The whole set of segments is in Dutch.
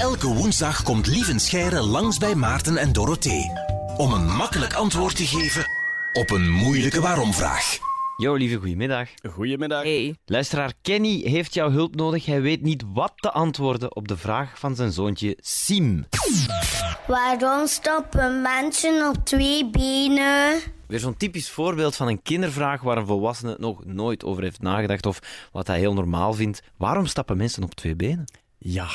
Elke woensdag komt Lieven Scheire langs bij Maarten en Dorothee. Om een makkelijk antwoord te geven op een moeilijke waarom-vraag. Jo, lieve, goedemiddag. Goedemiddag. Hey. Luisteraar Kenny heeft jouw hulp nodig. Hij weet niet wat te antwoorden op de vraag van zijn zoontje Sim. Waarom stappen mensen op twee benen? Weer zo'n typisch voorbeeld van een kindervraag waar een volwassene nog nooit over heeft nagedacht of wat hij heel normaal vindt. Waarom stappen mensen op twee benen? Ja,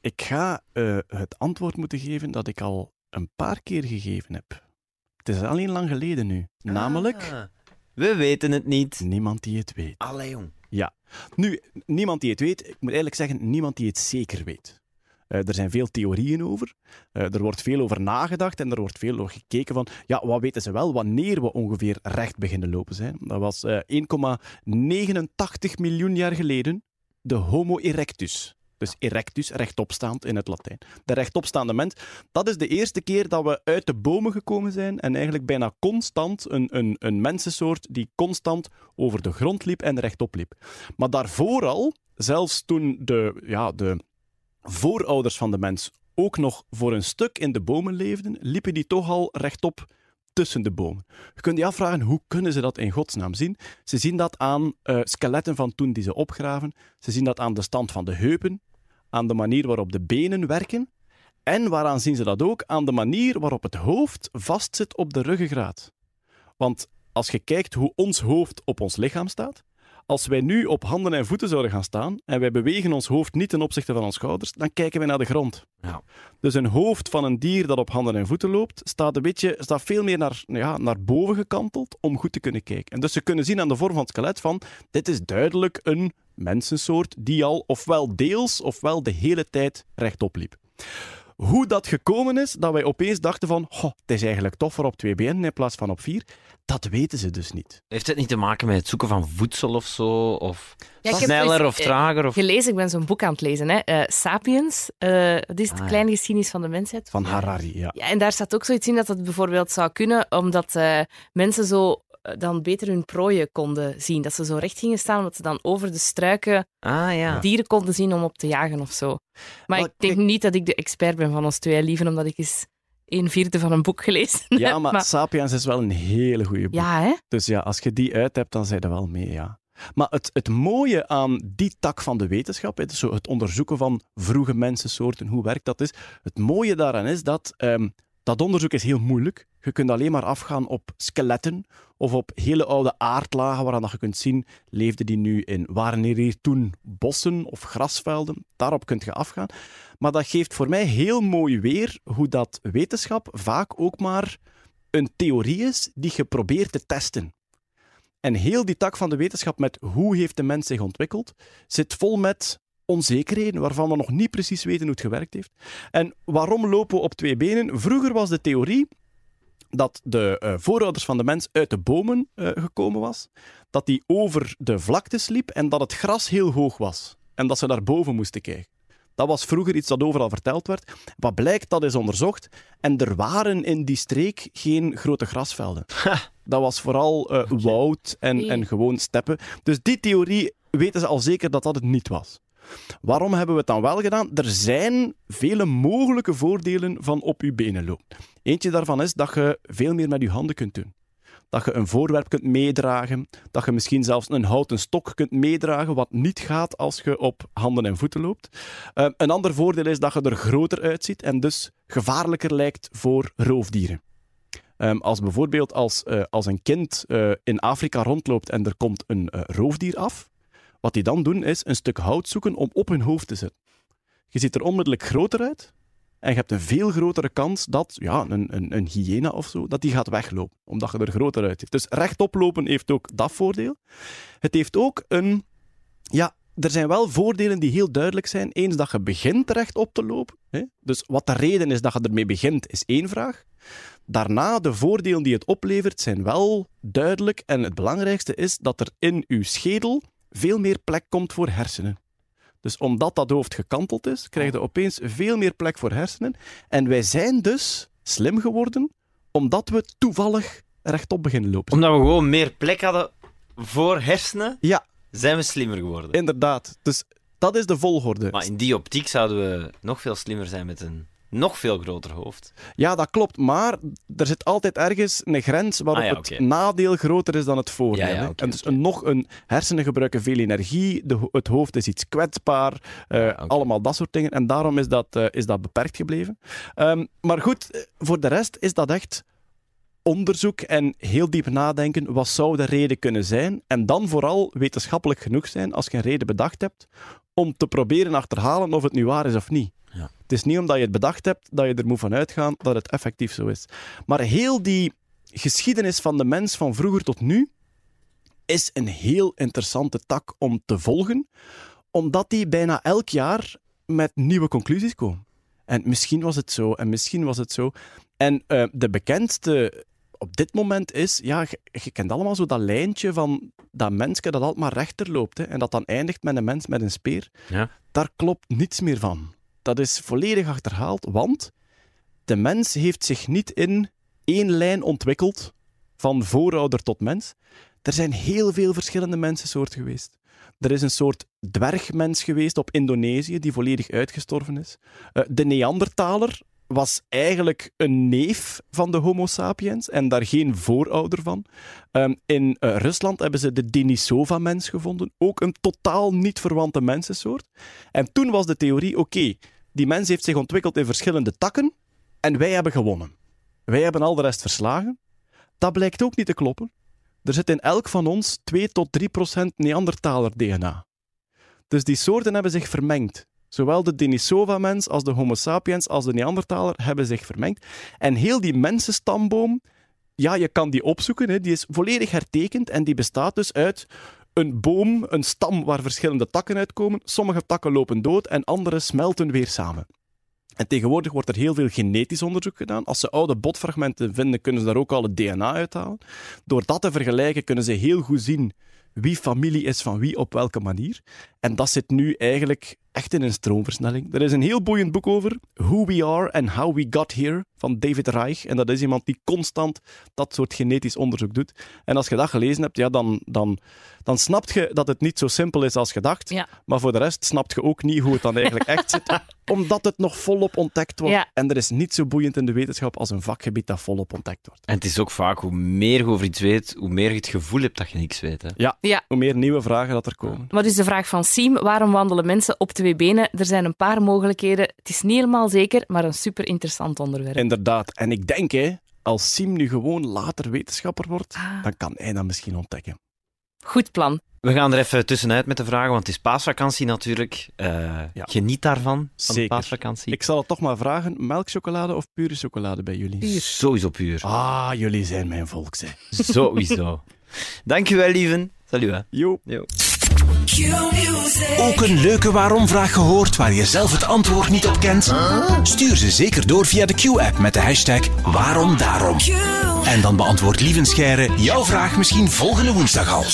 ik ga eh, het antwoord moeten geven dat ik al een paar keer gegeven heb. Het is alleen lang geleden nu. Namelijk, Ah, we weten het niet. niemand die het weet. Allee, jong. Ja. Nu, niemand die het weet, ik moet eigenlijk zeggen, niemand die het zeker weet. Eh, er zijn veel theorieën over. Eh, er wordt veel over nagedacht en er wordt veel over gekeken van, ja, wat weten ze wel wanneer we ongeveer recht beginnen lopen zijn. Dat was eh 1,89 miljoen jaar geleden de Homo erectus. Dus erectus, rechtopstaand in het Latijn. De rechtopstaande mens. Dat is de eerste keer dat we uit de bomen gekomen zijn en eigenlijk bijna constant een, een, een mensensoort die constant over de grond liep en rechtop liep. Maar daarvoor al, zelfs toen de, ja, de voorouders van de mens ook nog voor een stuk in de bomen leefden, liepen die toch al rechtop tussen de bomen. Je kunt je afvragen, hoe kunnen ze dat in godsnaam zien? Ze zien dat aan eh, skeletten van toen die ze opgraven. Ze zien dat aan de stand van de heupen, aan de manier waarop de benen werken. En waaraan zien ze dat ook? Aan de manier waarop het hoofd vastzit op de ruggengraat. Want als je kijkt hoe ons hoofd op ons lichaam staat, als wij nu op handen en voeten zouden gaan staan en wij bewegen ons hoofd niet ten opzichte van onze schouders, dan kijken wij naar de grond. Ja. Dus een hoofd van een dier dat op handen en voeten loopt, staat, een beetje, staat veel meer naar, ja, naar boven gekanteld om goed te kunnen kijken. En dus ze kunnen zien aan de vorm van het skelet van, dit is duidelijk een mensensoort die al ofwel deels ofwel de hele tijd rechtop liep. Hoe dat gekomen is, dat wij opeens dachten van, "Goh, het is eigenlijk toffer op twee benen in plaats van op vier, dat weten ze dus niet. Heeft het niet te maken met het zoeken van voedsel of zo? Of Ja, sneller dus, of eh, trager? Of... Gelezen, ik ben zo'n boek aan het lezen. Hè. Eh, Sapiens, eh dat is de Ah, ja. kleine geschiedenis van de mensheid. Van Harari, ja. Ja, en daar staat ook zoiets in dat dat bijvoorbeeld zou kunnen, omdat eh, mensen zo eh, dan beter hun prooien konden zien. Dat ze zo recht gingen staan, omdat ze dan over de struiken Ah ja. dieren konden zien om op te jagen of zo. Maar ik denk kijk- niet dat ik de expert ben van ons twee, liever omdat ik eens een vierde van een boek gelezen heb. Ja, maar, Sapiens is wel een hele goede boek. Ja, hè? Dus ja, als je die uit hebt, dan zijn er wel mee, ja. Maar het, het mooie aan die tak van de wetenschap, het, zo het onderzoeken van vroege mensensoorten, hoe werkt dat is, het mooie daaraan is dat ehm, dat onderzoek is heel moeilijk. Je kunt alleen maar afgaan op skeletten of op hele oude aardlagen waaraan je kunt zien, leefden die nu in, waren er hier toen bossen of grasvelden? Daarop kunt je afgaan. Maar dat geeft voor mij heel mooi weer hoe dat wetenschap vaak ook maar een theorie is die je probeert te testen. En heel die tak van de wetenschap met hoe heeft de mens zich ontwikkeld, zit vol met onzekerheden waarvan we nog niet precies weten hoe het gewerkt heeft. En waarom lopen we op twee benen? Vroeger was de theorie dat de eh, voorouders van de mens uit de bomen eh, gekomen was, dat die over de vlaktes liep en dat het gras heel hoog was en dat ze daar boven moesten kijken. Dat was vroeger iets dat overal verteld werd. Wat blijkt, dat is onderzocht. En er waren in die streek geen grote grasvelden. Dat was vooral eh, woud en, en gewoon steppen. Dus die theorie weten ze al zeker dat dat het niet was. Waarom hebben we het dan wel gedaan? Er zijn vele mogelijke voordelen van op je benen lopen. Eentje daarvan is dat je veel meer met je handen kunt doen. Dat je een voorwerp kunt meedragen. Dat je misschien zelfs een houten stok kunt meedragen, wat niet gaat als je op handen en voeten loopt. Eh, een ander voordeel is dat je er groter uitziet en dus gevaarlijker lijkt voor roofdieren. Ehm, als bijvoorbeeld als, eh, als een kind eh, in Afrika rondloopt en er komt een roofdier af, wat die dan doen is een stuk hout zoeken om op hun hoofd te zetten. Je ziet er onmiddellijk groter uit en je hebt een veel grotere kans dat ja, een, een, een hyena of zo, dat die gaat weglopen, omdat je er groter uitziet. Dus rechtop lopen heeft ook dat voordeel. Het heeft ook een... Ja, er zijn wel voordelen die heel duidelijk zijn. Eens dat je begint rechtop te lopen. Hè? Dus wat de reden is dat je ermee begint, is één vraag. Daarna, de voordelen die het oplevert, zijn wel duidelijk. En het belangrijkste is dat er in uw schedel veel meer plek komt voor hersenen. Dus omdat dat hoofd gekanteld is, krijg je opeens veel meer plek voor hersenen. En wij zijn dus slim geworden, omdat we toevallig rechtop beginnen lopen. Omdat we gewoon meer plek hadden voor hersenen, Ja, zijn we slimmer geworden. inderdaad. Dus Dat is de volgorde. Maar in die optiek zouden we nog veel slimmer zijn met een nog veel groter hoofd. Ja, dat klopt. Maar er zit altijd ergens een grens waarop Ah ja, het nadeel groter is dan het voordeel. Ja, ja, en dus een, nog een hersenen gebruiken veel energie, de, het hoofd is iets kwetsbaar, eh, allemaal dat soort dingen. En daarom is dat, eh, is dat beperkt gebleven. Ehm, maar goed, eh, voor de rest is dat echt onderzoek en heel diep nadenken. Wat zou de reden kunnen zijn? En dan vooral wetenschappelijk genoeg zijn als je een reden bedacht hebt om te proberen achterhalen of het nu waar is of niet. Het is niet omdat je het bedacht hebt dat je er moet van uitgaan dat het effectief zo is. Maar heel die geschiedenis van de mens van vroeger tot nu is een heel interessante tak om te volgen, omdat die bijna elk jaar met nieuwe conclusies komen. En misschien was het zo, en misschien was het zo. En eh, de bekendste op dit moment is, ja, je, je kent allemaal zo dat lijntje van dat mensje dat altijd maar rechter loopt, hè, en dat dan eindigt met een mens met een speer. Ja. Daar klopt niets meer van. Dat is volledig achterhaald, want de mens heeft zich niet in één lijn ontwikkeld, van voorouder tot mens. Er zijn heel veel verschillende mensensoorten geweest. Er is een soort dwergmens geweest op Indonesië die volledig uitgestorven is. Eh, de Neandertaler was eigenlijk een neef van de Homo sapiens en daar geen voorouder van. Ehm, in eh, Rusland hebben ze de Denisova-mens gevonden, ook een totaal niet verwante mensensoort. En toen was de theorie: oké, die mens heeft zich ontwikkeld in verschillende takken en wij hebben gewonnen. Wij hebben al de rest verslagen. Dat blijkt ook niet te kloppen. Er zit in elk van ons 2 tot 3 procent Neandertaler-DNA. Dus die soorten hebben zich vermengd. Zowel de Denisova-mens als de Homo sapiens als de Neandertaler hebben zich vermengd. En heel die mensenstamboom, ja, je kan die opzoeken, hè, die is volledig hertekend en die bestaat dus uit een boom, een stam waar verschillende takken uitkomen. Sommige takken lopen dood en andere smelten weer samen. En tegenwoordig wordt er heel veel genetisch onderzoek gedaan. Als ze oude botfragmenten vinden, kunnen ze daar ook al het DNA uithalen. Door dat te vergelijken kunnen ze heel goed zien wie familie is van wie op welke manier. En dat zit nu eigenlijk echt in een stroomversnelling. Er is een heel boeiend boek over, Who We Are and How We Got Here, van David Reich. En dat is iemand die constant dat soort genetisch onderzoek doet. En als je dat gelezen hebt, ja, dan, dan, dan snap je dat het niet zo simpel is als gedacht. Ja. Maar voor de rest snap je ook niet hoe het dan eigenlijk echt zit, omdat het nog volop ontdekt wordt. Ja. En er is niet zo boeiend in de wetenschap als een vakgebied dat volop ontdekt wordt. En het is ook vaak, hoe meer je over iets weet, hoe meer je het gevoel hebt dat je niks weet. Hè. Ja. Hoe meer nieuwe vragen dat er komen. Wat is de vraag van Siem? Waarom wandelen mensen op twee benen? Er zijn een paar mogelijkheden. Het is niet helemaal zeker, maar een super interessant onderwerp. Inderdaad. En ik denk, hè, als Sim nu gewoon later wetenschapper wordt, Ah. dan kan hij dat misschien ontdekken. Goed plan. We gaan er even tussenuit met de vragen, want het is paasvakantie natuurlijk. Eh, Ja. Geniet daarvan, van de Zeker. paasvakantie. Ik zal het toch maar vragen, melkchocolade of pure chocolade bij jullie? Puur. Sowieso puur. Ah, jullie zijn mijn volk, zeg. Sowieso. Dankjewel, lieven. Salut. Hè. Jo. Jo. Ook een leuke waarom-vraag gehoord waar je zelf het antwoord niet op kent? Stuur ze zeker door via de Q-app met de hashtag waarom daarom. En dan beantwoordt Lieven jouw vraag misschien volgende woensdag al.